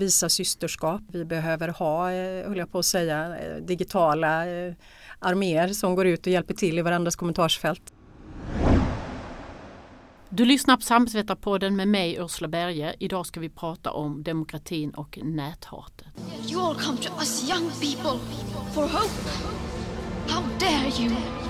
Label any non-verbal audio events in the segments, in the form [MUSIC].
visa systerskap. Vi behöver ha, eh, höll jag på att säga, eh, digitala eh, arméer som går ut och hjälper till i varandras kommentarsfält. Du lyssnar på Samhällsvetarpodden med mig Ursula Berge. Idag ska vi prata om demokratin och näthatet. You all come to us young people for hope. How dare you?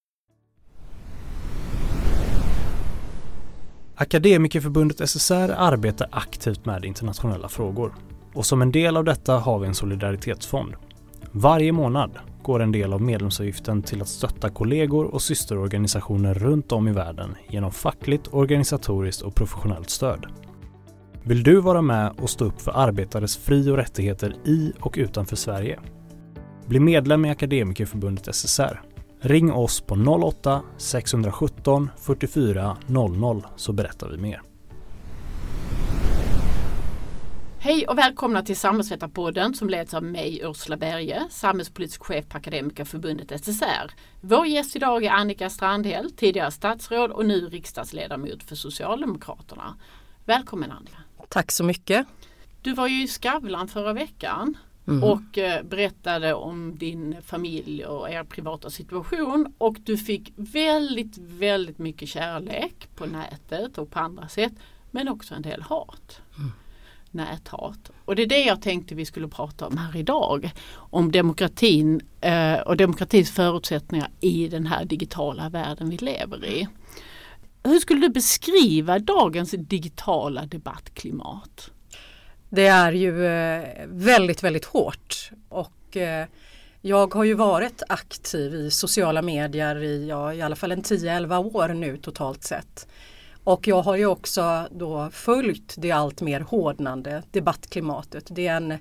Akademikerförbundet SSR arbetar aktivt med internationella frågor och som en del av detta har vi en solidaritetsfond. Varje månad går en del av medlemsavgiften till att stötta kollegor och systerorganisationer runt om i världen genom fackligt, organisatoriskt och professionellt stöd. Vill du vara med och stå upp för arbetares fri och rättigheter i och utanför Sverige? Bli medlem i Akademikerförbundet SSR. Ring oss på 08-617 44 00 så berättar vi mer. Hej och välkomna till Samhällsvetarpodden som leds av mig Ursula Berge, samhällspolitisk chef på Akademikerförbundet SSR. Vår gäst idag är Annika Strandhäll, tidigare statsråd och nu riksdagsledamot för Socialdemokraterna. Välkommen Annika! Tack så mycket! Du var ju i Skavlan förra veckan mm. och eh, berättade om din familj och er privata situation och du fick väldigt, väldigt mycket kärlek på nätet och på andra sätt men också en del hat. Mm näthat. Och det är det jag tänkte vi skulle prata om här idag. Om demokratin eh, och demokratins förutsättningar i den här digitala världen vi lever i. Hur skulle du beskriva dagens digitala debattklimat? Det är ju eh, väldigt, väldigt hårt och eh, jag har ju varit aktiv i sociala medier i ja, i alla fall en 10-11 år nu totalt sett. Och jag har ju också då följt det allt mer hårdnande debattklimatet. Det är en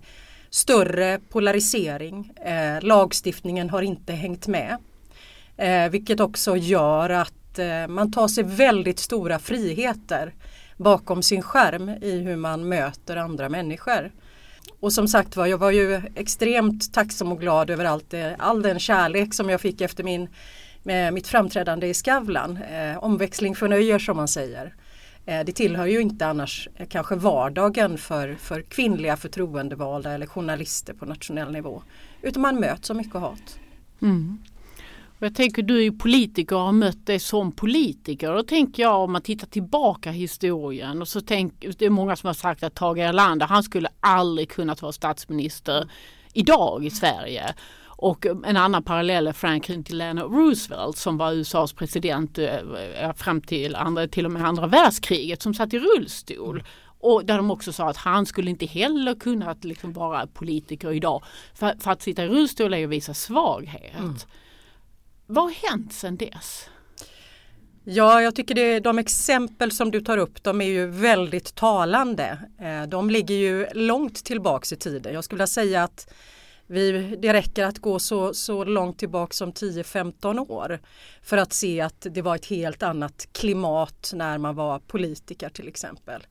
större polarisering. Eh, lagstiftningen har inte hängt med. Eh, vilket också gör att eh, man tar sig väldigt stora friheter bakom sin skärm i hur man möter andra människor. Och som sagt var, jag var ju extremt tacksam och glad över allt det, all den kärlek som jag fick efter min med mitt framträdande i Skavlan. Eh, omväxling förnöjer som man säger. Eh, det tillhör ju inte annars eh, kanske vardagen för, för kvinnliga förtroendevalda eller journalister på nationell nivå. Utan man möts av mycket hat. Mm. Jag tänker du är ju politiker och har mött dig som politiker. Då tänker jag om man tittar tillbaka i historien och så tänk, det är många som har sagt att Tage Erlander han skulle aldrig kunnat vara statsminister idag i Sverige. Och en annan parallell är Franklin Delano Roosevelt som var USAs president eh, eh, fram till, andra, till och med andra världskriget som satt i rullstol. Och där de också sa att han skulle inte heller kunna liksom vara politiker idag. För, för att sitta i rullstol är att visa svaghet. Mm. Vad har hänt sedan dess? Ja, jag tycker det, de exempel som du tar upp de är ju väldigt talande. Eh, de ligger ju långt tillbaks i tiden. Jag skulle vilja säga att vi, det räcker att gå så, så långt tillbaka som 10-15 år för att se att det var ett helt annat klimat när man var politiker till exempel.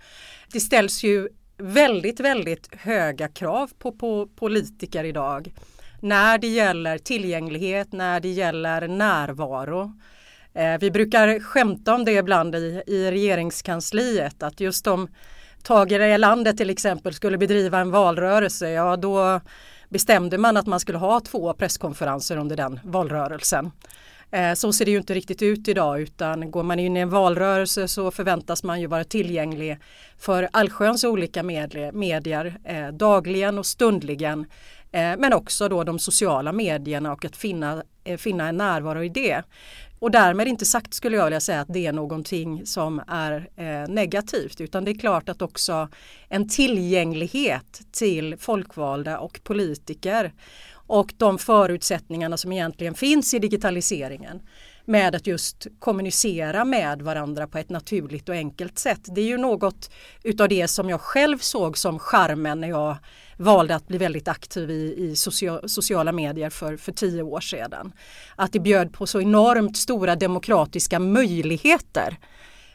Det ställs ju väldigt, väldigt höga krav på, på politiker idag när det gäller tillgänglighet, när det gäller närvaro. Eh, vi brukar skämta om det ibland i, i regeringskansliet att just om Tage Erlander till exempel skulle bedriva en valrörelse, ja då bestämde man att man skulle ha två presskonferenser under den valrörelsen. Eh, så ser det ju inte riktigt ut idag utan går man in i en valrörelse så förväntas man ju vara tillgänglig för allsköns olika medier eh, dagligen och stundligen. Eh, men också då de sociala medierna och att finna, eh, finna en närvaro i det. Och därmed inte sagt skulle jag vilja säga att det är någonting som är eh, negativt utan det är klart att också en tillgänglighet till folkvalda och politiker och de förutsättningarna som egentligen finns i digitaliseringen med att just kommunicera med varandra på ett naturligt och enkelt sätt. Det är ju något utav det som jag själv såg som charmen när jag valde att bli väldigt aktiv i, i sociala medier för, för tio år sedan. Att det bjöd på så enormt stora demokratiska möjligheter.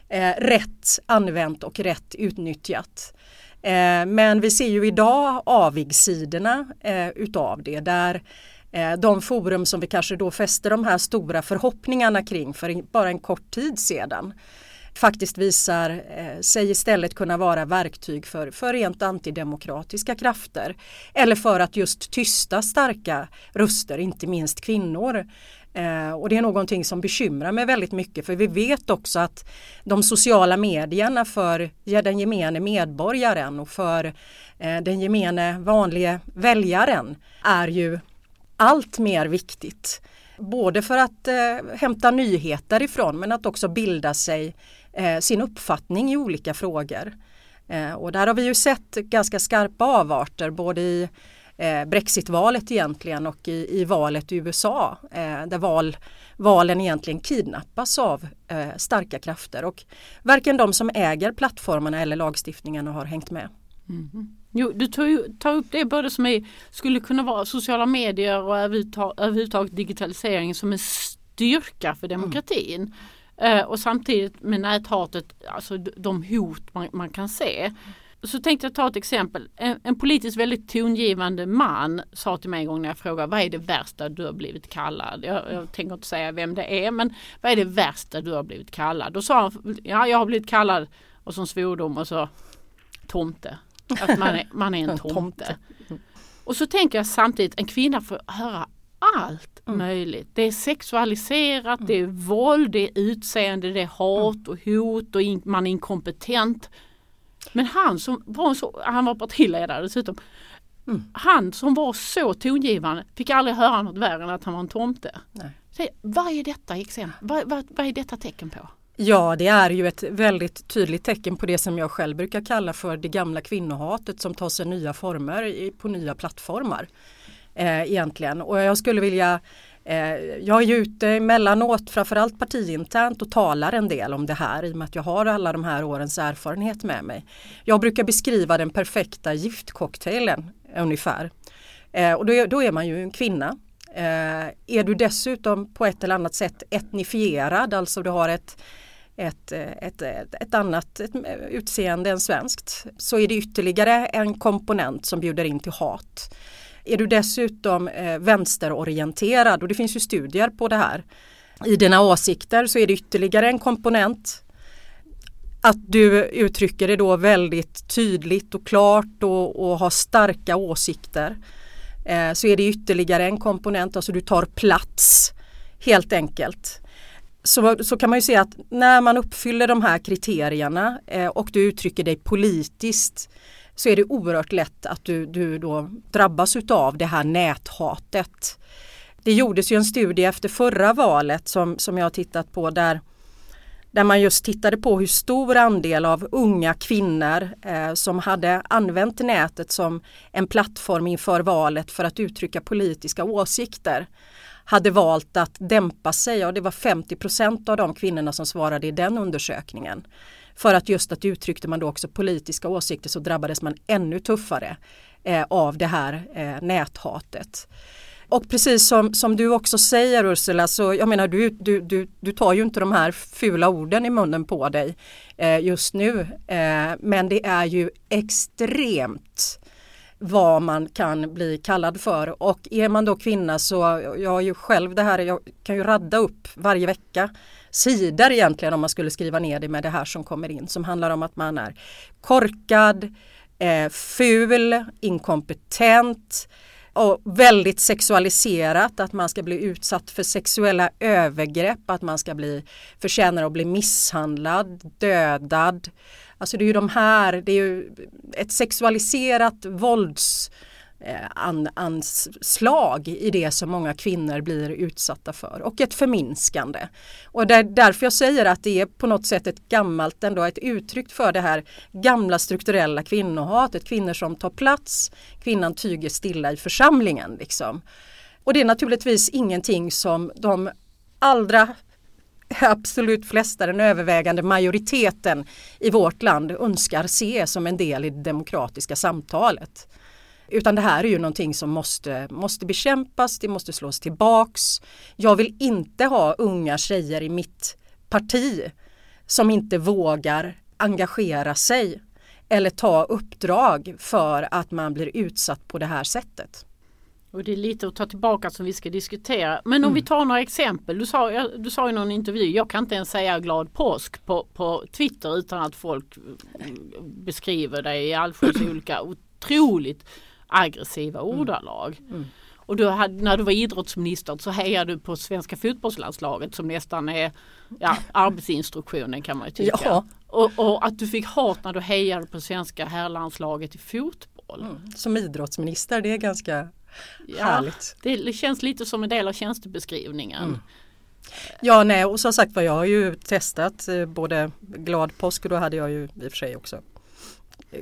Eh, rätt använt och rätt utnyttjat. Eh, men vi ser ju idag avigsidorna eh, utav det där eh, de forum som vi kanske då fäster de här stora förhoppningarna kring för bara en kort tid sedan faktiskt visar eh, sig istället kunna vara verktyg för, för rent antidemokratiska krafter. Eller för att just tysta starka röster, inte minst kvinnor. Eh, och det är någonting som bekymrar mig väldigt mycket för vi vet också att de sociala medierna för den gemene medborgaren och för eh, den gemene vanlige väljaren är ju allt mer viktigt. Både för att eh, hämta nyheter ifrån men att också bilda sig eh, sin uppfattning i olika frågor. Eh, och där har vi ju sett ganska skarpa avarter både i eh, Brexitvalet egentligen och i, i valet i USA eh, där val, valen egentligen kidnappas av eh, starka krafter och varken de som äger plattformarna eller lagstiftningen har hängt med. Mm. Jo, du tar upp det både som är, skulle kunna vara sociala medier och överhuvudtaget digitalisering som en styrka för demokratin. Mm. Eh, och samtidigt med näthatet, alltså de hot man, man, kan se. Så tänkte jag ta ett exempel. En, en, politiskt väldigt tongivande man sa till mig en gång när jag frågade vad är det värsta du har blivit kallad? Jag, jag tänker inte säga vem det är men vad är det värsta du har blivit kallad? Då sa han, ja jag har blivit kallad och som svordom och så tomte. Att man är, man är en [LAUGHS] tomte. Och så tänker jag samtidigt en kvinna får höra allt mm. möjligt. Det är sexualiserat, mm. det är våld, det är utseende, det är hat mm. och hot och in, man är inkompetent. Men han som var så, han var partiledare dessutom. Mm. Han som var så tongivande fick aldrig höra något värre än att han var en tomte. Nej. vad är detta exempel? Vad, vad, vad är detta tecken på? Ja, det är ju ett väldigt tydligt tecken på det som jag själv brukar kalla för det gamla kvinnohatet som tar sig nya former på nya plattformar eh, egentligen. Och jag skulle vilja eh, jag är ju ute emellanåt, framförallt partiinternt och talar en del om det här i och med att jag har alla de här årens erfarenhet med mig. Jag brukar beskriva den perfekta giftcocktailen ungefär. Eh, och då, då, är man ju en kvinna. Eh, är du dessutom på ett eller annat sätt etnifierad, alltså du har ett ett, ett, ett, annat ett utseende än svenskt så är det ytterligare en komponent som bjuder in till hat. Är du dessutom eh, vänsterorienterad och det finns ju studier på det här i dina åsikter så är det ytterligare en komponent att du uttrycker det då väldigt tydligt och klart och, och har starka åsikter. Eh, så är det ytterligare en komponent, alltså du tar plats helt enkelt. Så, så kan man ju se att när man uppfyller de här kriterierna eh, och du uttrycker dig politiskt så är det oerhört lätt att du, du då drabbas av det här näthatet. Det gjordes ju en studie efter förra valet som, som jag har tittat på där, där man just tittade på hur stor andel av unga kvinnor eh, som hade använt nätet som en plattform inför valet för att uttrycka politiska åsikter hade valt att dämpa sig och det var 50 procent av de kvinnorna som svarade i den undersökningen. För att just att uttryckte man då också politiska åsikter så drabbades man ännu tuffare eh, av det här eh, näthatet. Och precis som, som du också säger Ursula, så jag menar du, du, du, du tar ju inte de här fula orden i munnen på dig eh, just nu. Eh, men det är ju extremt vad man kan bli kallad för och är man då kvinna så jag har ju själv det här, jag kan ju radda upp varje vecka sidor egentligen om man skulle skriva ner det med det här som kommer in som handlar om att man är korkad, eh, ful, inkompetent och väldigt sexualiserat, att man ska bli utsatt för sexuella övergrepp, att man ska bli förtjänar att bli misshandlad, dödad. Alltså det är ju de här, det är ju ett sexualiserat vålds Eh, Eh, an, anslag i det som många kvinnor blir utsatta för och ett förminskande. Och det är därför jag säger att det är på något sätt ett gammalt ändå ett uttryck för det här gamla strukturella kvinnohatet. Kvinnor som tar plats, kvinnan tyger stilla i församlingen. Liksom. Och det är naturligtvis ingenting som de allra absolut flesta, den övervägande majoriteten i vårt land önskar se som en del i det demokratiska samtalet. Utan det här är ju någonting som måste, måste bekämpas, det måste slås tillbaks. Jag vill inte ha unga tjejer i mitt parti som inte vågar engagera sig eller ta uppdrag för att man blir utsatt på det här sättet. Och det är lite att ta tillbaka som vi ska diskutera. Men om mm. vi tar några exempel. Du sa, du sa i någon intervju, jag kan inte ens säga glad påsk på, på Twitter utan att folk mm, beskriver dig i allsköns olika otroligt aggressiva mm. ordalag. Mm. Och du hade, när du var idrottsminister så hejade du på svenska fotbollslandslaget som nästan är ja, [LAUGHS] arbetsinstruktionen kan man ju tycka. Ja. Och, och, att du fick hat när du hejade på svenska herrlandslaget i fotboll. Mm. Som idrottsminister, det är ganska ja, härligt. Det känns lite som en del av tjänstebeskrivningen. Mm. Ja nej och som sagt var jag har ju testat eh, både glad påsk och då hade jag ju i och för sig också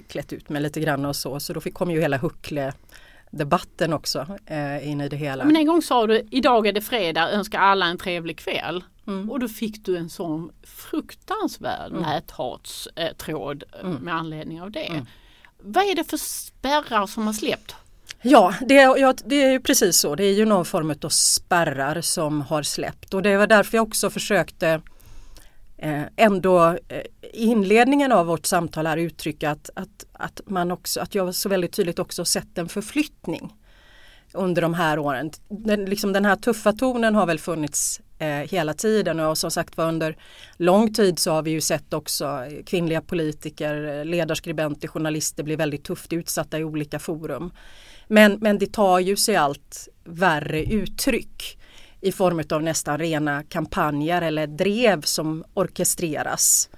klätt ut mig lite grann och så så då kom ju hela Huckle debatten också eh, in i det hela. Men en gång sa du idag är det fredag, önskar alla en trevlig kväll. Mm. Och då fick du en sån fruktansvärd mm. näthatstråd eh, mm. med anledning av det. Mm. Vad är det för spärrar som har släppt? Ja det, ja, det är precis så. Det är ju någon form av spärrar som har släppt och det var därför jag också försökte Eh, ändå eh, i inledningen av vårt samtal här uttrycka att, att, att, man också, att jag så väldigt tydligt också sett en förflyttning under de här åren. Den, liksom den här tuffa tonen har väl funnits eh, hela tiden och som sagt var under lång tid så har vi ju sett också kvinnliga politiker, ledarskribenter, journalister bli väldigt tufft utsatta i olika forum. Men, men det tar ju sig allt värre uttryck i form av nästan rena kampanjer eller drev som orkestreras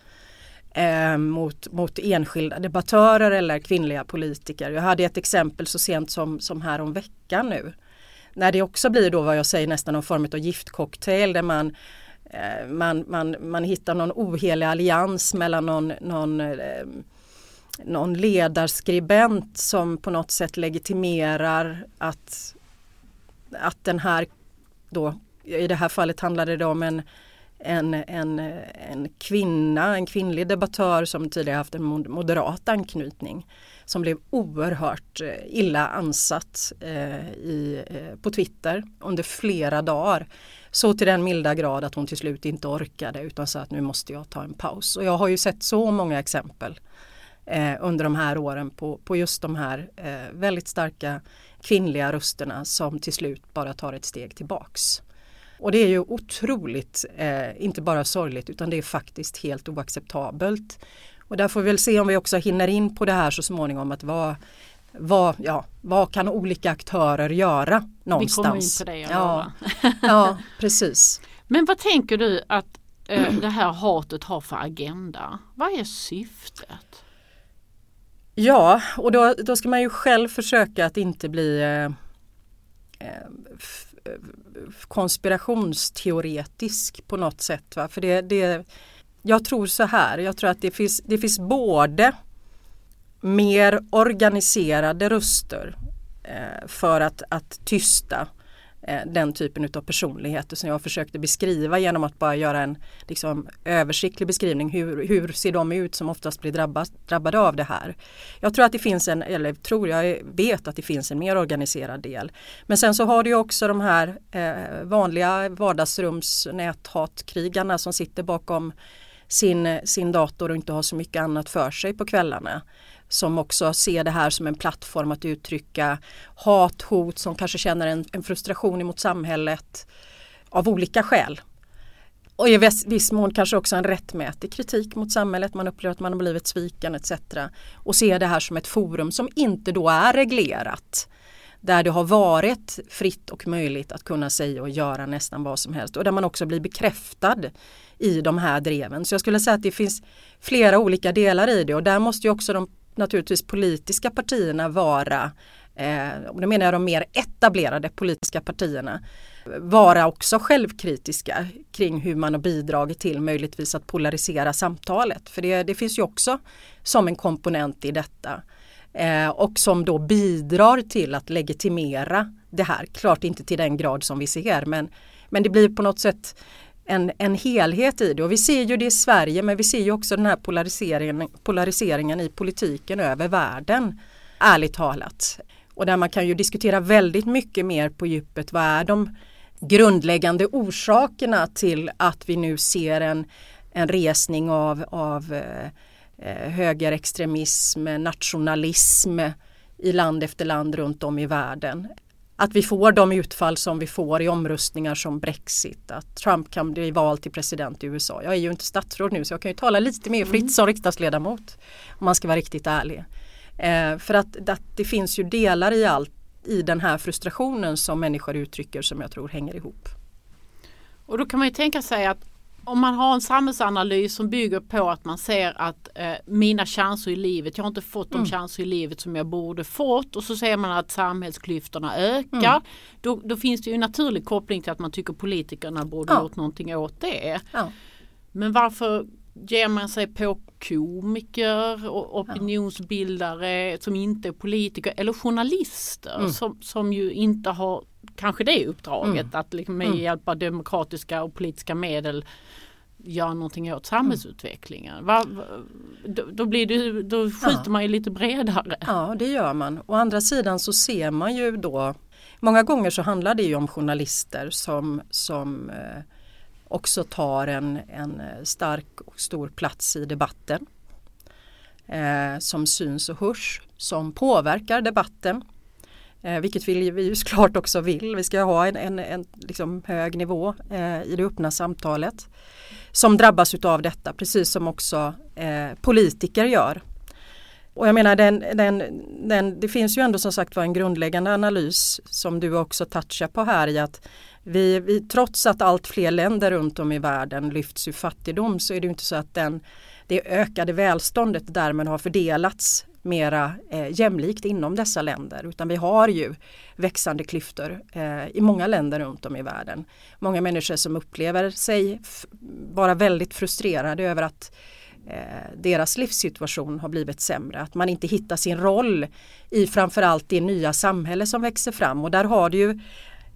eh, mot, mot enskilda debattörer eller kvinnliga politiker. Jag hade ett exempel så sent som, som här om veckan nu. När det också blir då vad jag säger nästan någon form av giftcocktail där man eh, man, man, man hittar någon ohelig allians mellan någon, någon eh, någon ledarskribent som på något sätt legitimerar att, att den här då, i det här fallet handlade det om en, en, en, en kvinna, en kvinnlig debattör som tidigare haft en moderat anknytning som blev oerhört eh, illa ansatt eh, i, eh, på Twitter under flera dagar. Så till den milda grad att hon till slut inte orkade utan sa att nu måste jag ta en paus. Och jag har ju sett så många exempel eh, under de här åren på, på just de här eh, väldigt starka kvinnliga rösterna som till slut bara tar ett steg tillbaks. Och det är ju otroligt, eh, inte bara sorgligt utan det är faktiskt helt oacceptabelt. Och där får vi väl se om vi också hinner in på det här så småningom att vad, vad, ja, vad kan olika aktörer göra någonstans? Vi kommer in på det. Ja, [LAUGHS] ja, precis. Men vad tänker du att eh, det här hatet har för agenda? Vad är syftet? Ja, och då, då ska man ju själv försöka att inte bli eh, eh konspirationsteoretisk på något sätt. Va? För det, det, jag tror så här, jag tror att det finns, det finns både mer organiserade röster eh, för att, att tysta Eh, Eh, den typen av personligheter som jag försökte beskriva genom att bara göra en liksom, översiktlig beskrivning. Hur, hur ser de ut som oftast blir drabbas, drabbade av det här? Jag tror att det finns en, eller tror jag vet att det finns en mer organiserad del. Men sen så har du också de här eh, vanliga vardagsrums näthatkrigarna som sitter bakom sin, sin dator och inte har så mycket annat för sig på kvällarna som också ser det här som en plattform att uttrycka hat, hot, som kanske känner en, en frustration emot samhället av olika skäl. Och i viss, viss mån kanske också en rättmätig kritik mot samhället, man upplever att man har blivit sviken etc. Och ser det här som ett forum som inte då är reglerat. Där det har varit fritt och möjligt att kunna säga och göra nästan vad som helst och där man också blir bekräftad i de här dreven. Så jag skulle säga att det finns flera olika delar i det och där måste ju också de naturligtvis politiska partierna vara, eh, och då menar jag de mer etablerade politiska partierna, vara också självkritiska kring hur man har bidragit till möjligtvis att polarisera samtalet. För det, det finns ju också som en komponent i detta. Eh, och som då bidrar till att legitimera det här. Klart inte till den grad som vi ser men, men det blir på något sätt en, en helhet i det. Och vi ser ju det i Sverige men vi ser ju också den här polariseringen, polariseringen i politiken över världen. Ärligt talat. Och där man kan ju diskutera väldigt mycket mer på djupet. Vad är de grundläggande orsakerna till att vi nu ser en, en resning av, av eh, eh högerextremism, nationalism i land efter land runt om i världen att vi får de utfall som vi får i omröstningar som Brexit, att Trump kan bli vald till president i USA. Jag är ju inte statsråd nu så jag kan ju tala lite mer fritt mm. som riksdagsledamot om man ska vara riktigt ärlig. Eh, för att, att det finns ju delar i allt i den här frustrationen som människor uttrycker som jag tror hänger ihop. Och då kan man ju tänka sig att om man har en samhällsanalys som bygger på att man ser att eh, mina chanser i livet, jag har inte fått de mm. chanser i livet som jag borde fått och så ser man att samhällsklyftorna ökar. Mm. Då, då, finns det ju en naturlig koppling till att man tycker politikerna borde ja. gjort någonting åt det. Ja. Men varför ger man sig på komiker och opinionsbildare som inte är politiker eller journalister mm. som, som ju inte har kanske det uppdraget mm. att liksom med mm. hjälp av demokratiska och politiska medel göra någonting åt samhällsutvecklingen. Va, va, då, då, blir det, då skjuter ja. man ju lite bredare. Ja det gör man. Å andra sidan så ser man ju då Många gånger så handlar det ju om journalister som, som eh, också tar en, en stark och stor plats i debatten. Eh, som syns och hörs, som påverkar debatten. Eh, vilket vi, vi ju såklart också vill. Vi ska ha en, en, en liksom hög nivå eh, i det öppna samtalet. Som drabbas av detta precis som också eh, politiker gör. Och jag menar den, den, den, det finns ju ändå som sagt var en grundläggande analys som du också touchar på här i att vi, vi, trots att allt fler länder runt om i världen lyfts ur fattigdom så är det inte så att den, det ökade välståndet därmed har fördelats mera eh, jämlikt inom dessa länder utan vi har ju växande klyftor eh, i många länder runt om i världen. Många människor som upplever sig vara väldigt frustrerade över att eh, deras livssituation har blivit sämre, att man inte hittar sin roll i framförallt det nya samhälle som växer fram och där har du ju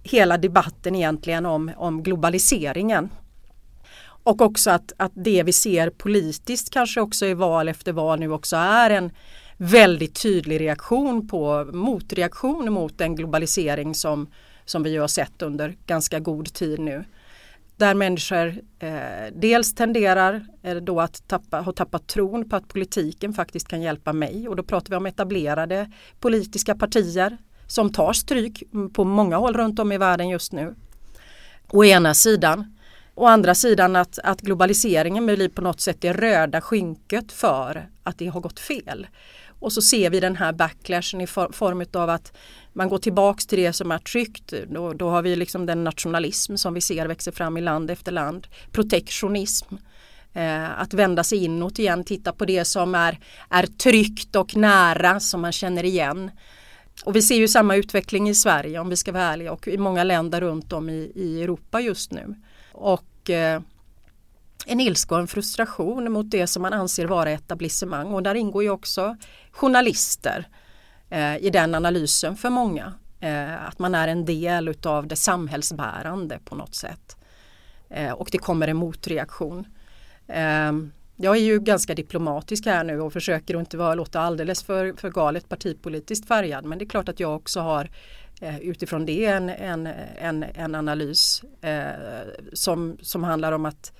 hela debatten egentligen om, om globaliseringen. Och också att, att det vi ser politiskt kanske också i val efter val nu också är en väldigt tydlig reaktion på motreaktion mot den globalisering som, som vi har sett under ganska god tid nu. Där människor eh, dels tenderar eh, då att tappa, ha tappat tron på att politiken faktiskt kan hjälpa mig och då pratar vi om etablerade politiska partier som tar stryk på många håll runt om i världen just nu. Å ena sidan. Å andra sidan att, att globaliseringen blir på något sätt det röda skynket för att det har gått fel. Och så ser vi den här backlashen i form av att man går tillbaks till det som är tryggt. Då, då har vi liksom den nationalism som vi ser växer fram i land efter land. Protektionism. Eh, att vända sig inåt igen, titta på det som är, är tryggt och nära som man känner igen. Och vi ser ju samma utveckling i Sverige om vi ska vara ärliga och i många länder runt om i, i Europa just nu. Och eh, en ilska och en frustration mot det som man anser vara etablissemang och där ingår ju också journalister eh, i den analysen för många. Eh, att man är en del utav det samhällsbärande på något sätt. Eh, och det kommer en motreaktion. Eh, jag är ju ganska diplomatisk här nu och försöker inte vara, låta alldeles för, för galet partipolitiskt färgad men det är klart att jag också har eh, utifrån det en, en, en, en analys eh, som, som handlar om att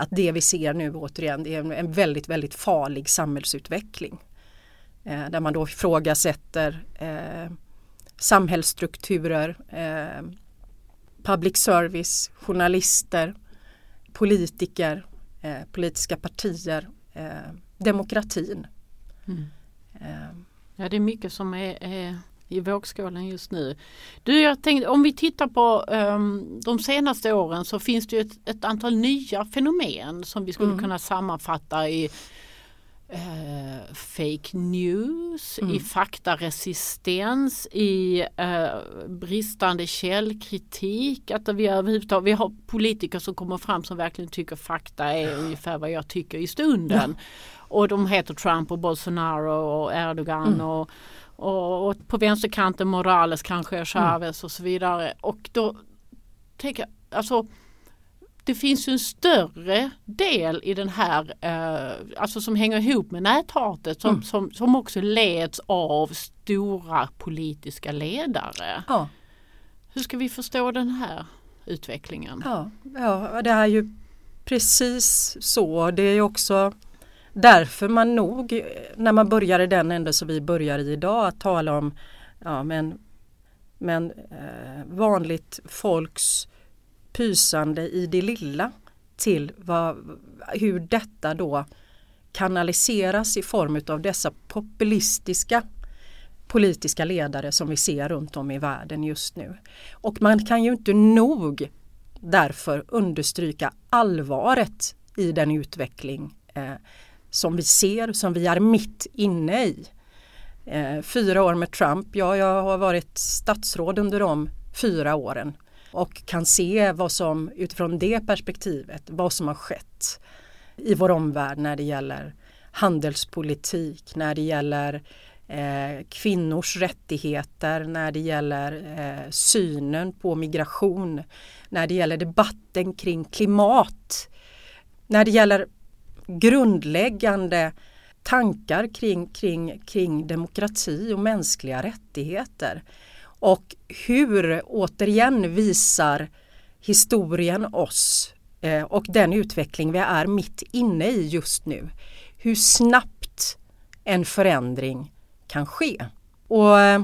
att det vi ser nu återigen är en, en väldigt, väldigt farlig samhällsutveckling. Eh, där man då ifrågasätter eh, samhällsstrukturer, eh, public service, journalister, politiker, eh, politiska partier, eh, demokratin. Mm. Eh. Ja det är mycket som är, är i vågskålen just nu. Du, jag tänkte, om vi tittar på um, de senaste åren så finns det ett, ett antal nya fenomen som vi skulle mm. kunna sammanfatta i uh, fake news, mm. i faktaresistens, i uh, bristande källkritik. Att vi, överhuvudtaget, vi har politiker som kommer fram som verkligen tycker fakta är ungefär vad jag tycker i stunden. Ja. Och de heter Trump och Bolsonaro och Erdogan mm. och och, och på vänsterkanten Morales kanske, Chavez mm. och så vidare. Och då tänker jag, alltså det finns ju en större del i den här, eh, alltså som hänger ihop med näthatet som, Mm. som, som också leds av stora politiska ledare. Ja. Hur ska vi förstå den här utvecklingen? Ja, ja, det är ju precis så. Det är ju också därför man nog, när man börjar i den ände som vi börjar i idag, att tala om ja, men, men eh, vanligt folks pysande i det lilla till vad, hur detta då kanaliseras i form av dessa populistiska politiska ledare som vi ser runt om i världen just nu. Och man kan ju inte nog därför understryka allvaret i den utveckling eh, som vi ser, som vi är mitt inne i. Eh, fyra år med Trump, ja jag har varit statsråd under de fyra åren och kan se vad som utifrån det perspektivet, vad som har skett i vår omvärld när det gäller handelspolitik, när det gäller eh, kvinnors rättigheter, när det gäller eh, synen på migration, när det gäller debatten kring klimat, när det gäller grundläggande tankar kring, kring, kring demokrati och mänskliga rättigheter. Och hur, återigen, visar historien oss eh, och den utveckling vi är mitt inne i just nu, hur snabbt en förändring kan ske. Och eh,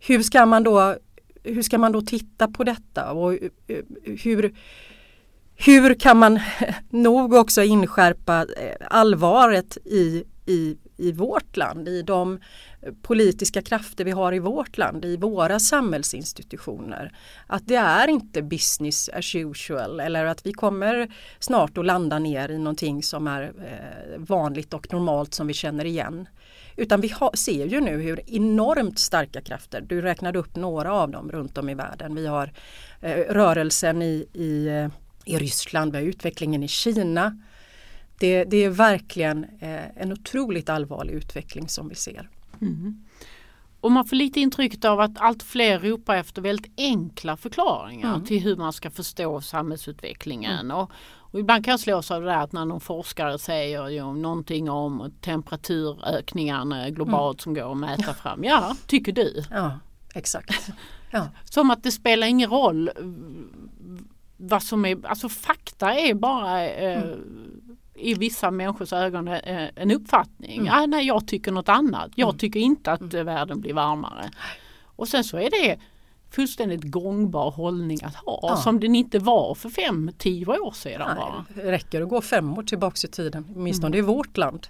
hur ska man då, hur ska man då titta på detta och eh, hur, hur kan man [LAUGHS] nog också inskärpa eh, allvaret i, i, i vårt land, i de politiska krafter vi har i vårt land, i våra samhällsinstitutioner. Att det är inte business as usual eller att vi kommer snart att landa ner i någonting som är eh, vanligt och normalt som vi känner igen. Utan vi ser ju nu hur enormt starka krafter, du räknade upp några av dem runt om i världen. Vi har eh, rörelsen i, i, eh, i Ryssland, vi har utvecklingen i Kina. Det, det är verkligen eh, en otroligt allvarlig utveckling som vi ser. Mm. Och man får lite intrycket av att allt fler ropar efter väldigt enkla förklaringar Mm. till hur man ska förstå samhällsutvecklingen. Och, och ibland kan jag slås av det där att när någon forskare säger ju någonting om temperaturökningarna globalt som går att mäta fram. Ja, tycker du? Ja, exakt. Ja. [LAUGHS] Som att det spelar ingen roll vad som är, alltså fakta är bara eh, i vissa människors ögon eh, en uppfattning. Mm. Ja, nej, jag tycker något annat. Jag tycker inte att eh, världen blir varmare. Och sen så är det fullständigt gångbar hållning att ha Ja. som den inte var för fem, tio år sedan bara. Nej, det räcker att gå fem år tillbaks i tiden, åtminstone i vårt land.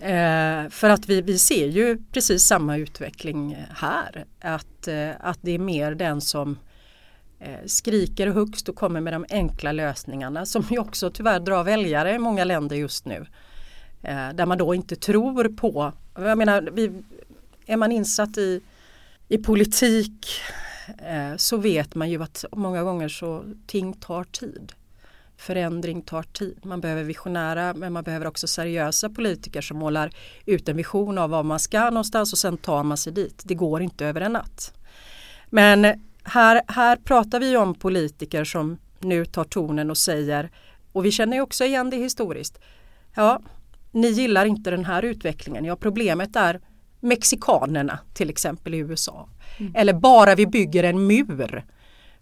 Eh, för att vi, vi ser ju precis samma utveckling här. Att, eh, att det är mer den som Eh, skriker högst och kommer med de enkla lösningarna som ju också tyvärr drar väljare i många länder just nu. Eh, där man då inte tror på, jag menar, vi, är man insatt i, i politik eh, så vet man ju att många gånger så ting tar tid. Förändring tar tid. Man behöver visionära men man behöver också seriösa politiker som målar ut en vision av var man ska någonstans och sen tar man sig dit. Det går inte över en natt. Men här, här pratar vi om politiker som nu tar tonen och säger, och vi känner ju också igen det historiskt, ja, ni gillar inte den här utvecklingen. Ja, problemet är mexikanerna till exempel i USA. Eller bara vi bygger en mur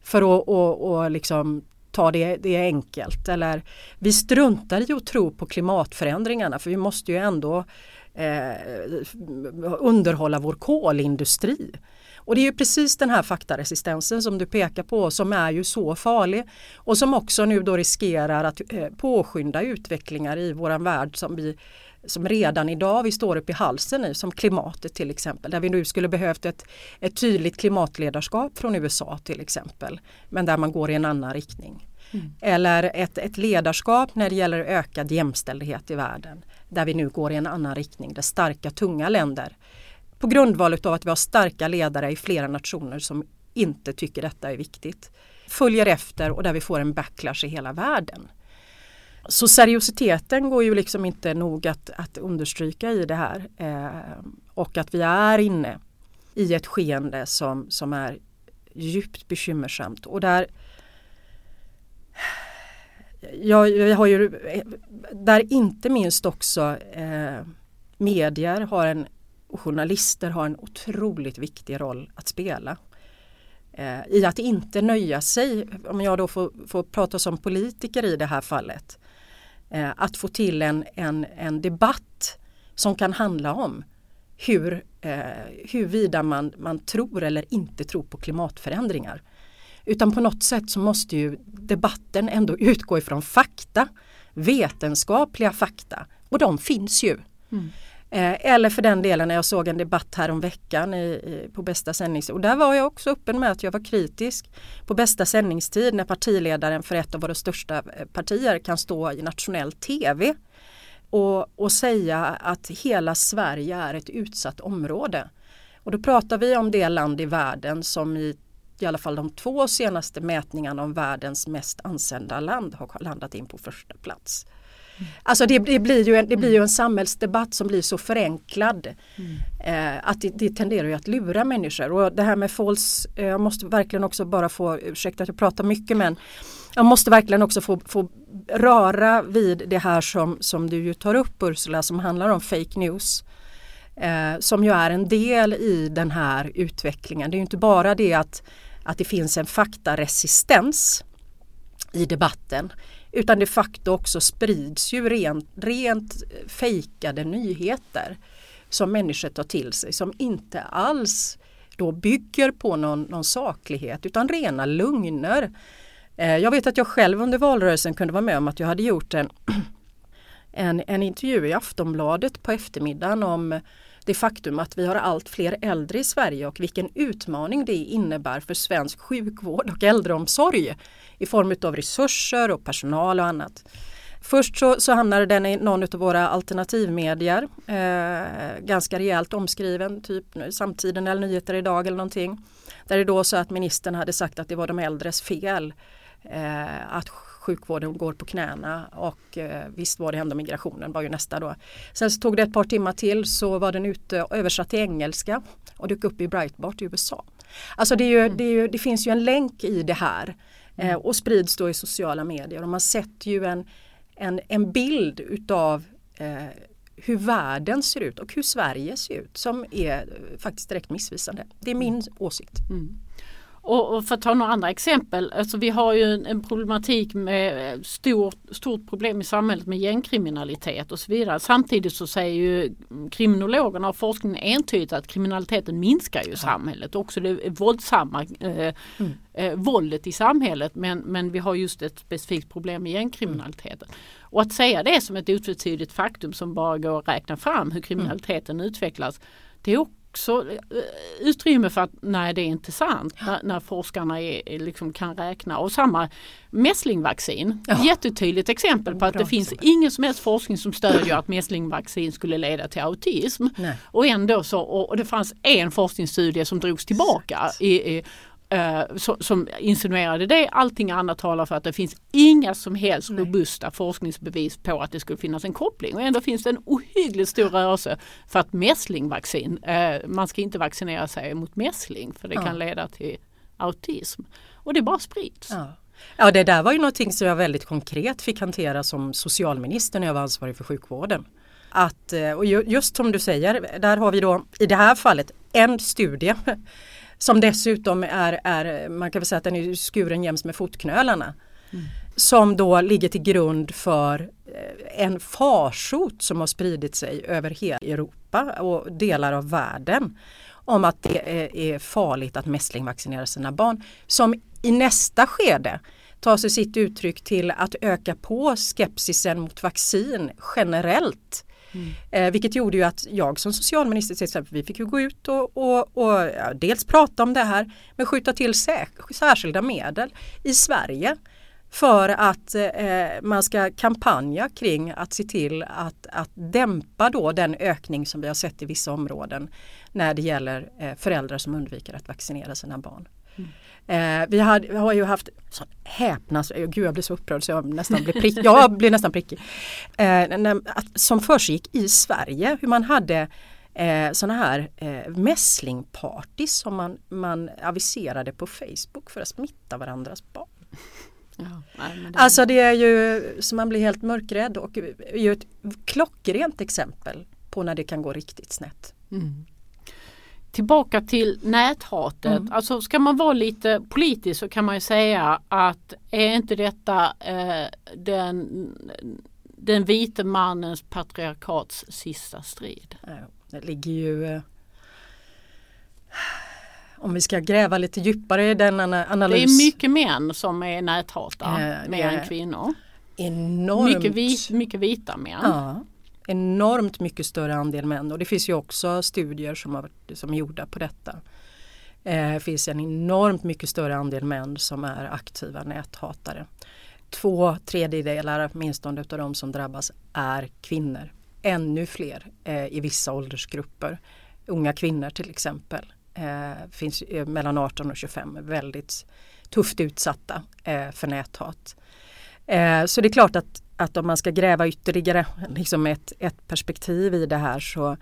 för att och, och liksom ta det, det är enkelt. Eller vi struntar i att tro på klimatförändringarna för vi måste ju ändå eh, underhålla vår kolindustri. Och det är ju precis den här faktaresistensen som du pekar på som är ju så farlig och som också nu då riskerar att eh, påskynda utvecklingar i våran värld som vi som redan idag vi står upp i halsen i, som klimatet till exempel, där vi nu skulle behövt ett, ett tydligt klimatledarskap från USA till exempel, men där man går i en annan riktning. Mm. Eller ett, ett ledarskap när det gäller ökad jämställdhet i världen, där vi nu går i en annan riktning, där starka tunga länder på grundval av att vi har starka ledare i flera nationer som inte tycker detta är viktigt följer efter och där vi får en backlash i hela världen. Så seriositeten går ju liksom inte nog att, att understryka i det här eh, och att vi är inne i ett skeende som, som är djupt bekymmersamt. Och där jag, jag har ju, där inte minst också eh, medier har en, och journalister har en otroligt viktig roll att spela. Eh, I att inte nöja sig, om jag då får, får prata som politiker i det här fallet, eh, att få till en, en, en debatt som kan handla om hur, eh, huruvida man, man tror eller inte tror på klimatförändringar. Utan på något sätt så måste ju debatten ändå utgå ifrån fakta, vetenskapliga fakta och de finns ju. Mm. Eh, eller för den delen när jag såg en debatt här om veckan i, i, på bästa sändningstid. Och där var jag också öppen med att jag var kritisk på bästa sändningstid när partiledaren för ett av våra största eh, partier kan stå i nationell tv och, och säga att hela Sverige är ett utsatt område. Och då pratar vi om det land i världen som i i alla fall de två senaste mätningarna om världens mest ansända land har landat in på första plats. Alltså det, det, blir ju en, det blir ju en samhällsdebatt som blir så förenklad mm. eh, att det, det, tenderar ju att lura människor. Och det här med false, eh, jag måste verkligen också bara få, ursäkta att jag pratar mycket men jag måste verkligen också få, få röra vid det här som, som du ju tar upp Ursula som handlar om fake news. Eh, som ju är en del i den här utvecklingen. Det är ju inte bara det att, att det finns en faktaresistens i debatten utan de facto också sprids ju rent, rent fejkade nyheter som människor tar till sig som inte alls då bygger på någon, någon saklighet utan rena lögner. Eh, jag vet att jag själv under valrörelsen kunde vara med om att jag hade gjort en, [CLEARS THROAT] en, en intervju i Aftonbladet på eftermiddagen om det faktum att vi har allt fler äldre i Sverige och vilken utmaning det innebär för svensk sjukvård och äldreomsorg i form av resurser och personal och annat. Först så, så hamnade den i någon av våra alternativmedier, eh, ganska rejält omskriven, typ Samtiden eller Nyheter idag eller någonting. Där det då så att ministern hade sagt att det var de äldres fel eh, att sjukvården går på knäna och eh, visst var det ändå migrationen var ju nästa då. Sen så tog det ett par timmar till så var den ute och översatt till engelska och dök upp i Breitbart i USA. Alltså det, ju, det, ju, det finns ju en länk i det här eh, och sprids då i sociala medier och man sätter ju en, en, en bild utav eh, hur världen ser ut och hur Sverige ser ut som är faktiskt direkt missvisande. Det är min åsikt. Mm. Och, och, för att ta några andra exempel, alltså vi har ju en, en problematik med stort, stort problem i samhället med gängkriminalitet och så vidare. Samtidigt så säger ju kriminologerna och forskningen entydigt att kriminaliteten minskar ju i samhället. Också det våldsamma eh, mm. eh, våldet i samhället men, men vi har just ett specifikt problem med gängkriminaliteten. Mm. Och att säga det som ett otvetydigt faktum som bara går att räkna fram hur kriminaliteten mm. utvecklas det är också eh, utrymme för att nej det är inte sant när, när forskarna är, liksom kan räkna. Och samma mässlingvaccin, ja. jättetydligt exempel på att det finns ingen som helst forskning som stödjer att mässlingvaccin skulle leda till autism. Nej. Och ändå så, och, det fanns en forskningsstudie som drogs tillbaka i, i eh, som insinuerade det. Allting annat talar för att det finns inga som helst Nej. robusta forskningsbevis på att det skulle finnas en koppling. Och ändå finns det en ohyggligt stor rörelse för att mässlingvaccin, eh, man ska inte vaccinera sig mot mässling för det ja. kan leda till autism. Och det bara sprids. Ja. Ja det där var ju någonting som jag väldigt konkret fick hantera som socialminister när jag var ansvarig för sjukvården. Att, eh, och just som du säger, där har vi då i det här fallet en studie som dessutom är, är man kan väl säga att den är skuren jäms med fotknölarna. Mm. Som då ligger till grund för eh, en farsot som har spridit sig över hela Europa och delar av världen om att det är farligt att mässlingvaccinera sina barn. Som i nästa skede tar sig sitt uttryck till att öka på skepsisen mot vaccin generellt Mm. Eh, vilket gjorde ju att jag som socialminister till exempel, vi fick ju gå ut och, och, och ja, dels prata om det här men skjuta till särskilda medel i Sverige för att eh, man ska kampanja kring att se till att, att dämpa då den ökning som vi har sett i vissa områden när det gäller eh, föräldrar som undviker att vaccinera sina barn. Mm. Eh, vi, hade, vi, har ju haft sån häpnas, gud jag blir så upprörd så jag nästan blir prickig. jag blir nästan prickig. Eh, som försiggick i Sverige, hur man hade eh, sådana här eh, mässlingpartys som man, man aviserade på Facebook för att smitta varandras barn. Ja. Det... Alltså det är ju så man blir helt mörkrädd och är ju ett klockrent exempel på när det kan gå riktigt snett. Mm. Tillbaka till näthatet. Mm. Alltså ska man vara lite politisk så kan man ju säga att är inte detta eh, den, den vite mannens patriarkats sista strid? Det ligger ju eh, om vi ska gräva lite djupare i den analys. Det är mycket män som är näthatare, Eh, mer än kvinnor. enormt, Mycket, vit, mycket vita män. ja, enormt mycket större andel män och det finns ju också studier som, har, varit- som är gjorda på detta. Eh, Det finns en enormt mycket större andel män som är aktiva näthatare. Två tredjedelar åtminstone av de som drabbas är kvinnor. Ännu fler eh, i vissa åldersgrupper. Unga kvinnor till exempel. Eh, finns eh, mellan 18 och 25 väldigt tufft utsatta eh, för näthat. Eh, så det är klart att, att om man ska gräva ytterligare liksom ett, ett perspektiv i det här så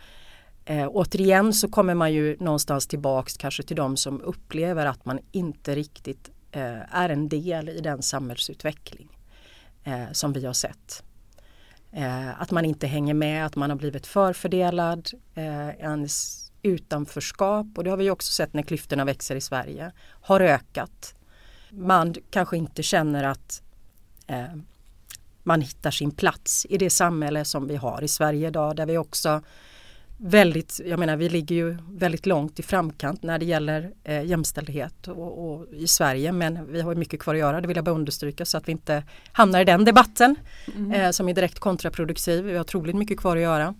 eh, återigen så kommer man ju någonstans tillbaks kanske till de som upplever att man inte riktigt eh, är en del i den samhällsutveckling eh, som vi har sett. Eh, att man inte hänger med, att man har blivit förfördelad, eh, ens utanförskap och det har vi också sett när klyftorna växer i Sverige, har ökat. Man kanske inte känner att eh, man hittar sin plats i det samhälle som vi har i Sverige idag där vi också väldigt, jag menar vi ligger ju väldigt långt i framkant när det gäller eh, jämställdhet och, och i Sverige men vi har mycket kvar att göra, det vill jag bara understryka så att vi inte hamnar i den debatten eh, som är direkt kontraproduktiv. Vi har otroligt mycket kvar att göra.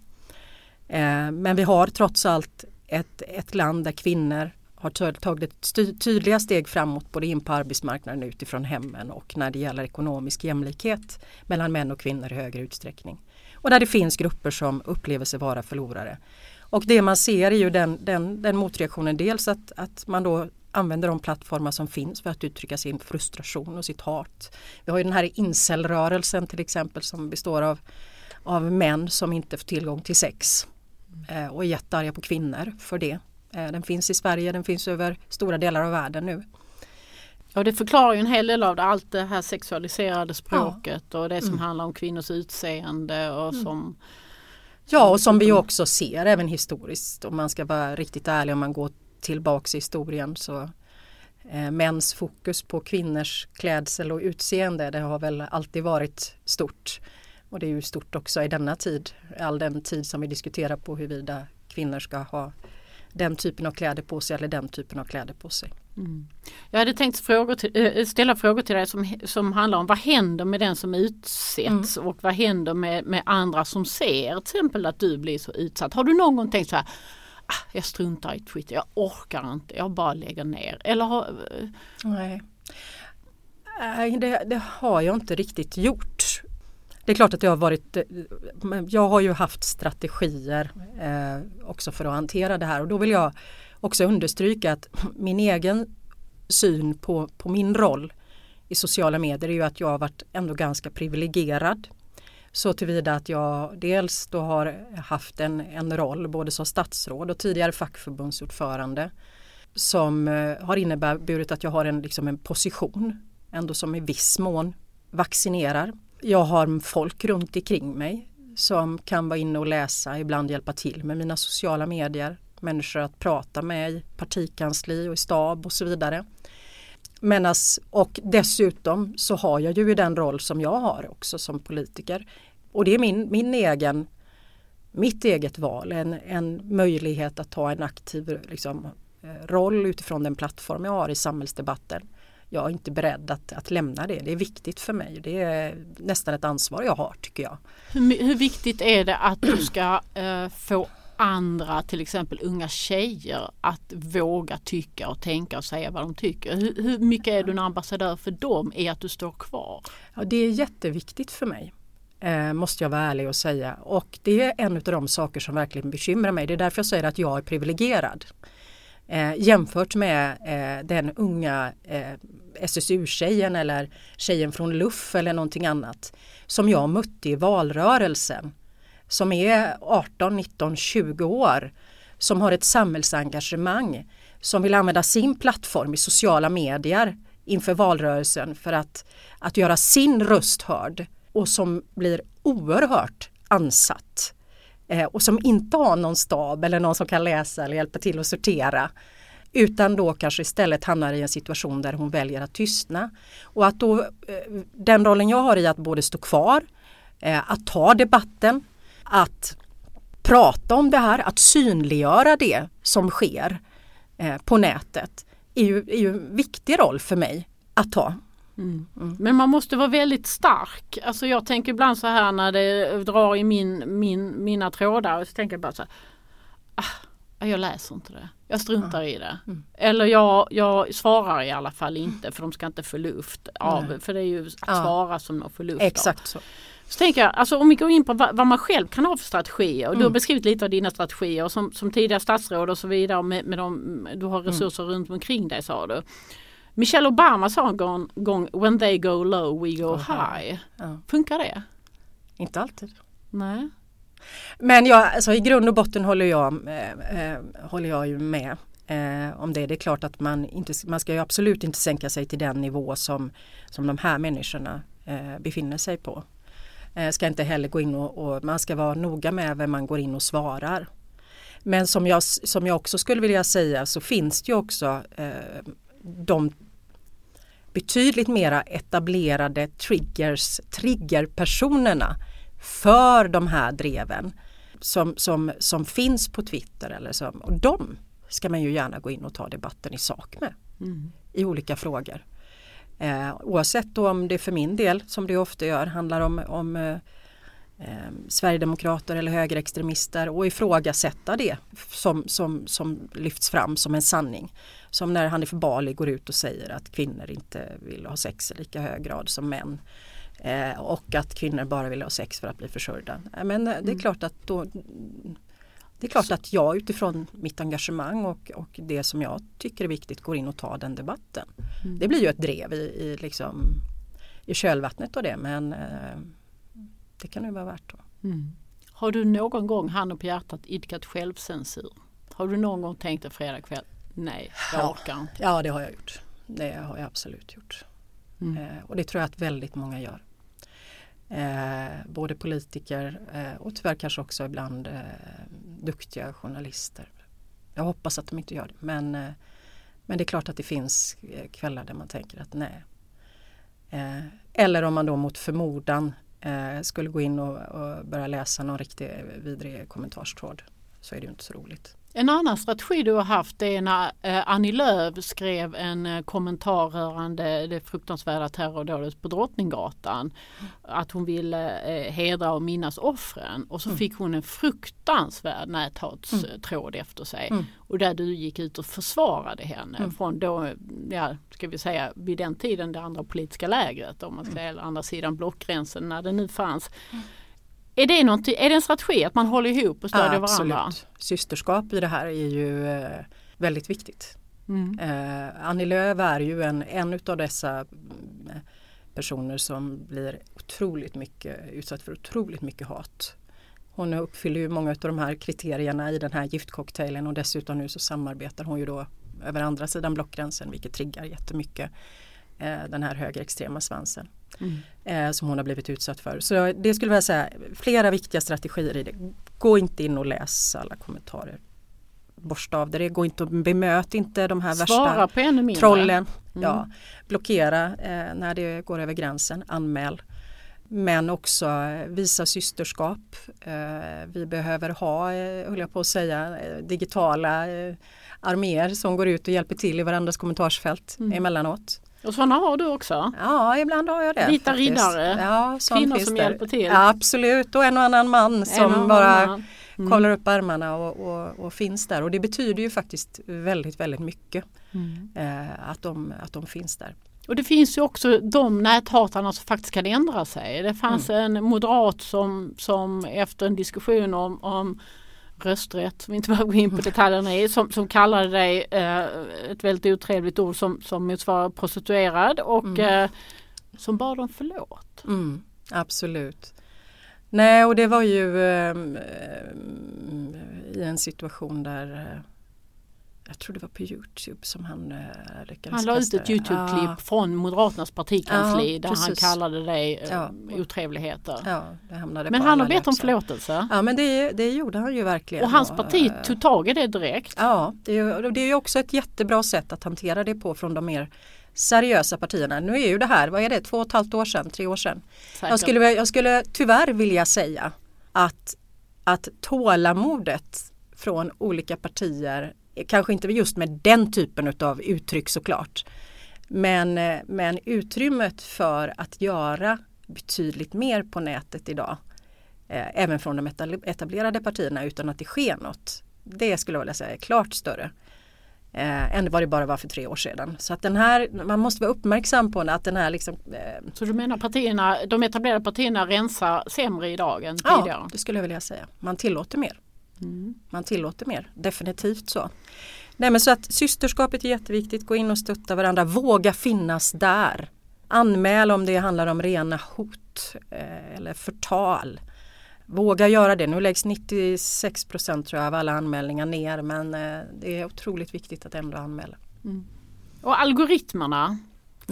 Eh, men vi har trots allt ett, ett land där kvinnor har tagit tydliga steg framåt både in på arbetsmarknaden utifrån hemmen och när det gäller ekonomisk jämlikhet mellan män och kvinnor i högre utsträckning. Och där det finns grupper som upplever sig vara förlorare. Och det man ser är ju den, den, den motreaktionen dels att, att man då använder de plattformar som finns för att uttrycka sin frustration och sitt hat. Vi har ju den här incelrörelsen till exempel som består av, av män som inte får tillgång till sex eh, och är jättearga på kvinnor för det. Eh, den finns i Sverige, den finns över stora delar av världen nu. Ja det förklarar ju en hel del av det, allt det här sexualiserade språket och det som Mm. handlar om kvinnors utseende och som Ja och som vi också ser även historiskt om man ska vara riktigt ärlig om man går tillbaks i historien så eh, mäns fokus på kvinnors klädsel och utseende det har väl alltid varit stort. Och det är ju stort också i denna tid, all den tid som vi diskuterar på huruvida kvinnor ska ha den typen av kläder på sig eller den typen av kläder på sig. Mm. Jag hade tänkt frågor till, äh, ställa frågor till dig som, som handlar om vad händer med den som utsätts och vad händer med, med andra som ser till exempel att du blir så utsatt. Har du någon gång tänkt så här ah, jag struntar i Twitter, jag orkar inte, jag bara lägger ner. Eller har, Nej, Nej det, det har jag inte riktigt gjort. Det är klart att det har varit, eh, jag har ju haft strategier eh, också för att hantera det här och då vill jag också understryka att min egen syn på, på min roll i sociala medier är ju att jag har varit ändå ganska privilegierad. Så tillvida att jag dels då har haft en, en roll både som statsråd och tidigare fackförbundsordförande som eh, har inneburit att jag har en, liksom en position ändå som i viss mån vaccinerar. Jag har folk runt omkring mig som kan vara inne och läsa, ibland hjälpa till med mina sociala medier. Människor att prata med i partikansli och i stab och så vidare. Menas, och dessutom så har jag ju den roll som jag har också som politiker. Och det är min, min egen, mitt eget val, en, en möjlighet att ta en aktiv liksom, eh, roll utifrån den plattform jag har i samhällsdebatten. Jag är inte beredd att, att lämna det. Det är viktigt för mig. Det är nästan ett ansvar jag har tycker jag. hur, hur viktigt är det att du ska eh, få andra, till exempel unga tjejer, att våga tycka och tänka och säga vad de tycker? Hur, hur mycket är du en ambassadör för dem i att du står kvar? Ja, det är jätteviktigt för mig. Eh, måste jag vara ärlig och säga. Och det är en av de saker som verkligen bekymrar mig. Det är därför jag säger att jag är privilegierad. Eh, jämfört med eh, den unga eh, SSU-tjejen eller tjejen från Luff eller någonting annat som jag mötte i valrörelsen. Som är 18, 19, 20 år. Som har ett samhällsengagemang. Som vill använda sin plattform i sociala medier inför valrörelsen för att, att göra sin röst hörd och som blir oerhört ansatt Eh, och som inte har någon stab eller någon som kan läsa eller hjälpa till att sortera utan då kanske istället hamnar i en situation där hon väljer att tystna. Och att då eh, den rollen jag har i att både stå kvar, eh, att ta debatten, att prata om det här, att synliggöra det som sker på nätet är ju, är ju en viktig roll för mig att ta. Mm. Mm. Men man måste vara väldigt stark. Alltså jag tänker ibland så här när det drar i min, min, mina trådar. Så tänker jag bara så här, ah, jag läser inte det. Jag struntar i det. Mm. Eller jag, jag svarar i alla fall inte för de ska inte få luft av. Nej. För det är ju att ja. svara som de får luft Exakt av. så. Så tänker jag, alltså om vi går in på vad, vad man själv kan ha för strategier. Och mm. Du har beskrivit lite av dina strategier som, som tidigare statsråd och så vidare. Med, med de, du har mm. resurser mm. runt omkring dig sa du. Michelle Obama sa en gång, gång When they go low we go oh, high. Ja. Funkar det? Inte alltid. Nej. Men jag, alltså, i grund och botten håller jag, eh, eh, håller jag ju med eh, om det. Det är klart att man, inte, man ska ju absolut inte sänka sig till den nivå som, som de här människorna eh, befinner sig på. Eh, ska inte heller gå in och, och, man ska vara noga med vem man går in och svarar. Men som jag, som jag också skulle vilja säga så finns det ju också eh, de betydligt mera etablerade triggers, triggerpersonerna för de här dreven som, som, som finns på Twitter. Eller som, och de ska man ju gärna gå in och ta debatten i sak med mm. i olika frågor. Eh, oavsett då om det för min del, som det ofta gör, handlar om, om eh, eh, eh, Sverigedemokrater eller högerextremister och ifrågasätta det som, som, som lyfts fram som en sanning. Som när Hanif Bali går ut och säger att kvinnor inte vill ha sex i lika hög grad som män. Eh, och att kvinnor bara vill ha sex för att bli försörjda. Men det är mm. klart att då det är klart att jag utifrån mitt engagemang och, och det som jag tycker är viktigt går in och tar den debatten. Mm. Det blir ju ett drev i, i, liksom, i kölvattnet av det men eh, det kan ju vara värt. Då. Mm. Har du någon gång, handen på hjärtat, idkat självcensur? Har du någon gång tänkt en fredagkväll, nej jag orkar inte? Ja det har jag gjort. Det har jag absolut gjort. Mm. Eh, och det tror jag att väldigt många gör. Eh, både politiker eh, och tyvärr kanske också ibland eh, duktiga journalister. Jag hoppas att de inte gör det men, eh, men det är klart att det finns eh, kvällar där man tänker att nej. Eller om man då mot förmodan Eh, skulle gå in och, och börja läsa någon riktig eh, vidrig kommentarstråd så är det ju inte så roligt. En annan strategi du har haft är när eh, Annie Lööf skrev en eh, kommentar rörande det fruktansvärda terrordådet på Drottninggatan. Att hon ville eh, hedra och minnas offren och så mm. fick hon en fruktansvärd näthatstråd mm. efter sig. Mm. Och där du gick ut och försvarade henne från då, ja, ska vi säga vid den tiden det andra politiska lägret om man ska säga, eller andra sidan blockgränsen när det nu fanns. Är det, är det en strategi att man håller ihop och stödjer ja, varandra? Absolut. Systerskap i det här är ju eh, väldigt viktigt. Mm. Eh, Annie Lööf är ju en, en av dessa mm, personer som blir otroligt mycket utsatt för otroligt mycket hat. Hon uppfyller ju många av de här kriterierna i den här giftcocktailen och dessutom nu så samarbetar hon ju då över andra sidan blockgränsen vilket triggar jättemycket eh, den här högerextrema svansen mm. eh, som hon har blivit utsatt för. Så det skulle jag säga, flera viktiga strategier i det. Gå inte in och läs alla kommentarer. Borsta av det, gå inte och bemöt inte de här Svara värsta trollen. Mm. Ja, blockera eh, när det går över gränsen, anmäl. Men också eh, visa systerskap. Eh, vi behöver ha, eh, höll jag på att säga, digitala arméer som går ut och hjälper till i varandras kommentarsfält mm. emellanåt. Och sådana har du också? Ja, ibland har jag det. Vita faktiskt. riddare, ja, kvinnor som där. hjälper till. Ja, absolut, och en och annan man som bara mm. kollar upp armarna och, och, och, finns där. Och det betyder ju faktiskt väldigt, väldigt mycket mm. eh, att, de, att de finns där. Och det finns ju också de näthatarna som faktiskt kan ändra sig. Det fanns mm. en moderat som, som efter en diskussion om, om rösträtt, som vi inte behöver gå in på detaljerna i, som, som kallade dig eh, ett väldigt otrevligt ord som, som motsvarar prostituerad och mm. eh, som bad om förlåt. Mm, absolut. Nej och det var ju eh, i en situation där jag tror det var på Youtube som han uh, lyckades Han la ut ett Youtube-klipp ja. från Moderaternas partikansli ja, där han kallade det uh, ja. otrevligheter. Ja, men han har bett om förlåtelse. Ja men det, det gjorde han ju verkligen. Och hans parti och, tog tag i det direkt. Ja, det är, det är ju också ett jättebra sätt att hantera det på från de mer seriösa partierna. Nu är ju det här, vad är det, två och ett halvt år sedan, tre år sedan. Jag skulle, jag skulle tyvärr vilja säga att, att tålamodet från olika partier, kanske inte just med den typen av uttryck såklart, men, men utrymmet för att göra betydligt mer på nätet idag, eh, även från de etablerade partierna utan att det sker något, det skulle jag vilja säga är klart större eh, än vad det bara var för tre år sedan. Så att den här, man måste vara uppmärksam på att den här liksom, eh, Så du menar partierna, de etablerade partierna rensar sämre idag än tidigare? Ja, det skulle jag vilja säga. Man tillåter mer. Mm. Man tillåter mer, definitivt så. Nej men så att systerskapet är jätteviktigt, gå in och stötta varandra, våga finnas där. Anmäl om det handlar om rena hot eh, eller förtal. Våga göra det. Nu läggs 96 procent tror jag av alla anmälningar ner men eh, det är otroligt viktigt att ändå anmäla. Mm. Och algoritmerna.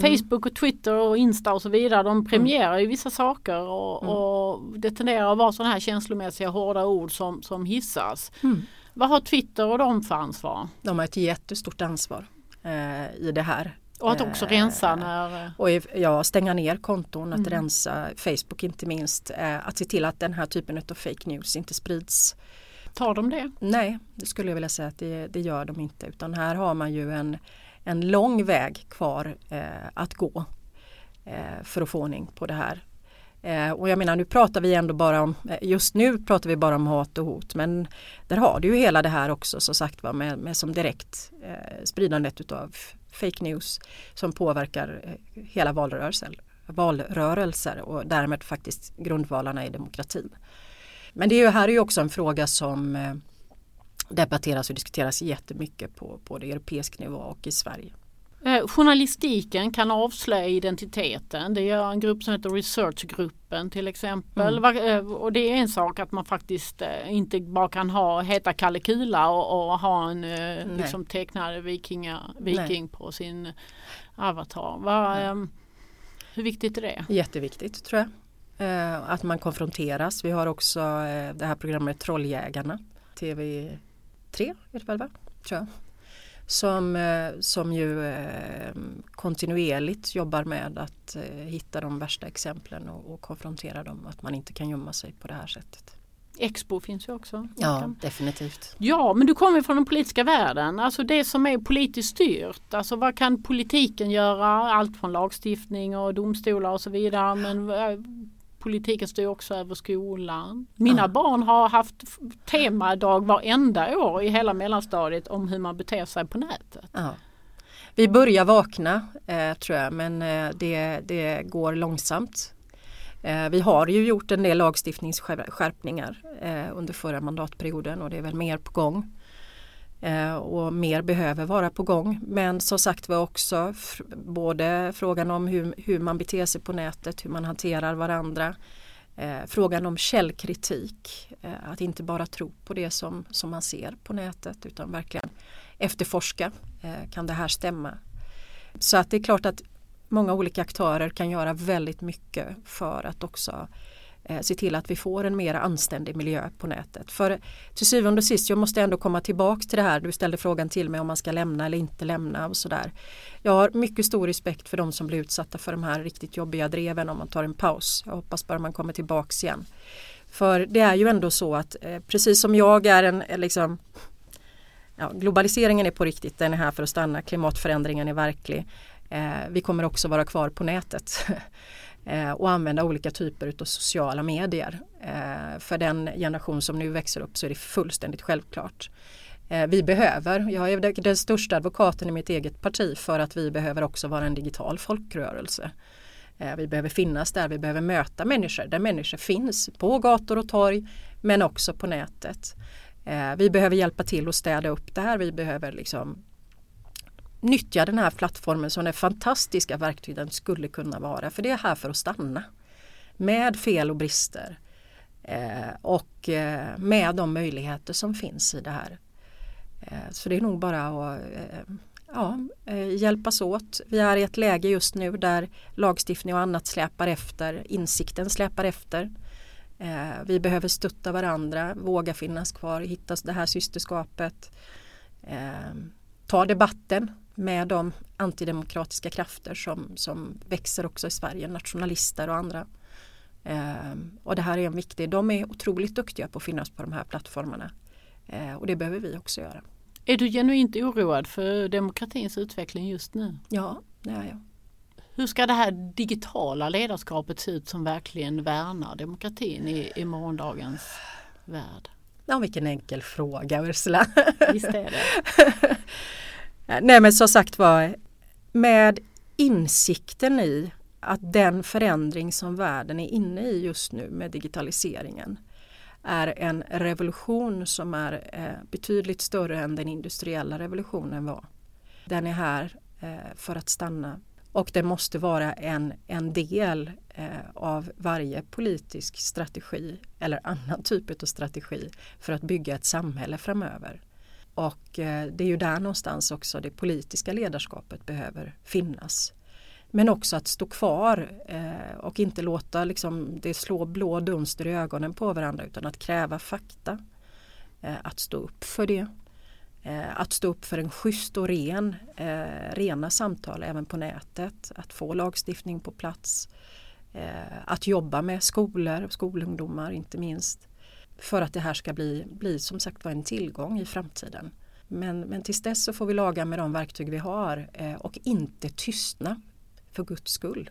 Facebook och Twitter och Insta och så vidare de premierar mm. ju vissa saker och, mm. och det tenderar att vara sådana här känslomässiga hårda ord som, som hissas. Mm. Vad har Twitter och de för ansvar? De har ett jättestort ansvar eh, i det här. Och att också rensa när... Och ja, stänga ner konton, att mm. rensa Facebook inte minst. Eh, att se till att den här typen av fake news inte sprids. Tar de det? Nej, det skulle jag vilja säga att det, det gör de inte. Utan här har man ju en, en lång väg kvar eh, att gå eh, för att få ordning på det här. Eh, och jag menar nu pratar vi ändå bara om, eh, just nu pratar vi bara om hat och hot men där har du ju hela det här också som sagt var med, med som direkt eh, spridandet utav fake news som påverkar eh, hela valrörelsen, valrörelser och därmed faktiskt grundvalarna i demokratin. Men det är ju, här är ju också en fråga som eh, debatteras och diskuteras jättemycket på både europeisk nivå och i Sverige. Eh, journalistiken kan avslöja identiteten. Det gör en grupp som heter Researchgruppen till exempel. Mm. Och det är en sak att man faktiskt inte bara kan ha, heta Kalle Kula och, och ha en liksom tecknad vikinga, viking Nej. på sin avatar. Var, mm. Hur viktigt är det? Jätteviktigt tror jag. Att man konfronteras. Vi har också det här programmet Trolljägarna. TV3 är det väl va? Tror jag som, eh, som ju eh, kontinuerligt jobbar med att eh, hitta de värsta exemplen och, och konfrontera dem. Att man inte kan gömma sig på det här sättet. Expo finns ju också. Ja, definitivt. Ja, men du kommer från den politiska världen. Alltså det som är politiskt styrt. Alltså vad kan politiken göra? Allt från lagstiftning och domstolar och så vidare. Men politiken styr också över skolan. Mina ja. barn har haft temadag varenda år i hela mellanstadiet om hur man beter sig på nätet. Ja. Vi börjar vakna eh, tror jag men eh, det, det går långsamt. Eh, vi har ju gjort en del lagstiftningsskärpningar eh, under förra mandatperioden och det är väl mer på gång. Eh, och mer behöver vara på gång. Men som sagt var också både frågan om hur, hur man beter sig på nätet, hur man hanterar varandra. Eh, frågan om källkritik, eh, att inte bara tro på det som, som man ser på nätet utan verkligen efterforska. Eh, kan det här stämma? Så att det är klart att många olika aktörer kan göra väldigt mycket för att också eh, Eh, se till att vi får en mer anständig miljö på nätet. För till syvende och sist, jag måste ändå komma tillbaka till det här, du ställde frågan till mig om man ska lämna eller inte lämna och sådär. Jag har mycket stor respekt för de som blir utsatta för de här riktigt jobbiga dreven om man tar en paus. Jag hoppas bara man kommer tillbaks igen. För det är ju ändå så att eh, precis som jag är en eh, liksom ja, globaliseringen är på riktigt, den är här för att stanna, klimatförändringen är verklig. Eh, vi kommer också vara kvar på nätet. [LAUGHS] Eh, och använda olika typer av sociala medier. Eh, för den generation som nu växer upp så är det fullständigt självklart. Eh, vi behöver, jag är den största advokaten i mitt eget parti för att vi behöver också vara en digital folkrörelse. Eh, vi behöver finnas där, vi behöver möta människor där människor finns på gator och torg men också på nätet. Eh, vi behöver hjälpa till att städa upp det här, vi behöver liksom nyttja den här plattformen som det fantastiska verktyg den skulle kunna vara. För det är här för att stanna. Med fel och brister. Eh, och eh, med de möjligheter som finns i det här. Eh, så det är nog bara att eh, ja, eh, hjälpas åt. Vi är i ett läge just nu där lagstiftning och annat släpar efter, insikten släpar efter. Eh, vi behöver stötta varandra, våga finnas kvar, hitta det här systerskapet. Eh, ta debatten med de antidemokratiska krafter som, som växer också i Sverige, nationalister och andra. Och det här är en viktig, de är otroligt duktiga på att finnas på de här plattformarna. Och det behöver vi också göra. Är du genuint oroad för demokratins utveckling just nu? Ja, det är jag. Hur ska det här digitala ledarskapet se ut som verkligen värnar demokratin i, i morgondagens värld? Ja, vilken enkel fråga Ursula. Visst är det. [LAUGHS] Eh, nej men som sagt var, med insikten i att den förändring som världen är inne i just nu med digitaliseringen är en revolution som är eh, betydligt större än den industriella revolutionen var. Den är här eh, för att stanna och det måste vara en, en del av varje politisk strategi eller annan typ av strategi för att bygga ett samhälle framöver. Och eh, det är ju där någonstans också det politiska ledarskapet behöver finnas. Men också att stå kvar eh, och inte låta liksom, det slå blå dunster i ögonen på varandra utan att kräva fakta. Eh, att stå upp för det. Att stå upp för en schysst och ren, rena samtal även på nätet. Att få lagstiftning på plats. Att jobba med skolor och skolungdomar inte minst. För att det här ska bli, bli som sagt var en tillgång i framtiden. Men, men tills dess så får vi laga med de verktyg vi har eh, och inte tystna för Guds skull.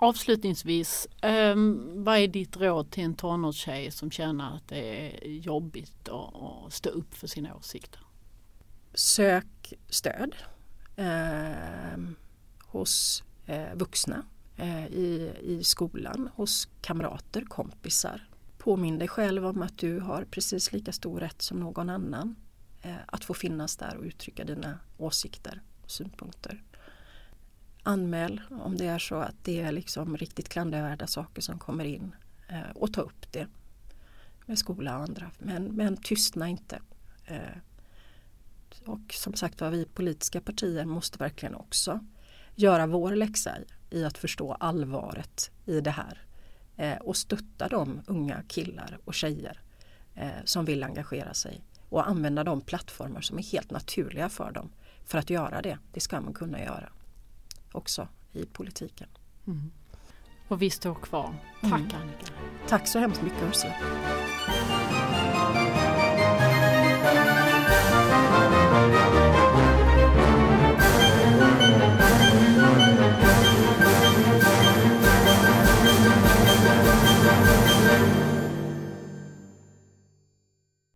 Avslutningsvis, um, vad är ditt råd till en tonårstjej som känner att det är jobbigt att stå upp för sina åsikter? Sök stöd eh, hos eh, vuxna eh, i, i skolan, hos kamrater, kompisar. Påminn dig själv om att du har precis lika stor rätt som någon annan eh, att få finnas där och uttrycka dina åsikter och synpunkter anmäl om det är så att det är liksom riktigt klandervärda saker som kommer in eh, och ta upp det med skola och andra. Men, men tystna inte. Eh, och som sagt var, vi politiska partier måste verkligen också göra vår läxa i, i att förstå allvaret i det här och stötta de unga killar och tjejer eh, som vill engagera sig och använda de plattformar som är helt naturliga för dem för att göra det. Det ska man kunna göra också i politiken. Mm. Och vi står kvar. Tack mm. Annika. Tack så hemskt mycket Ursula.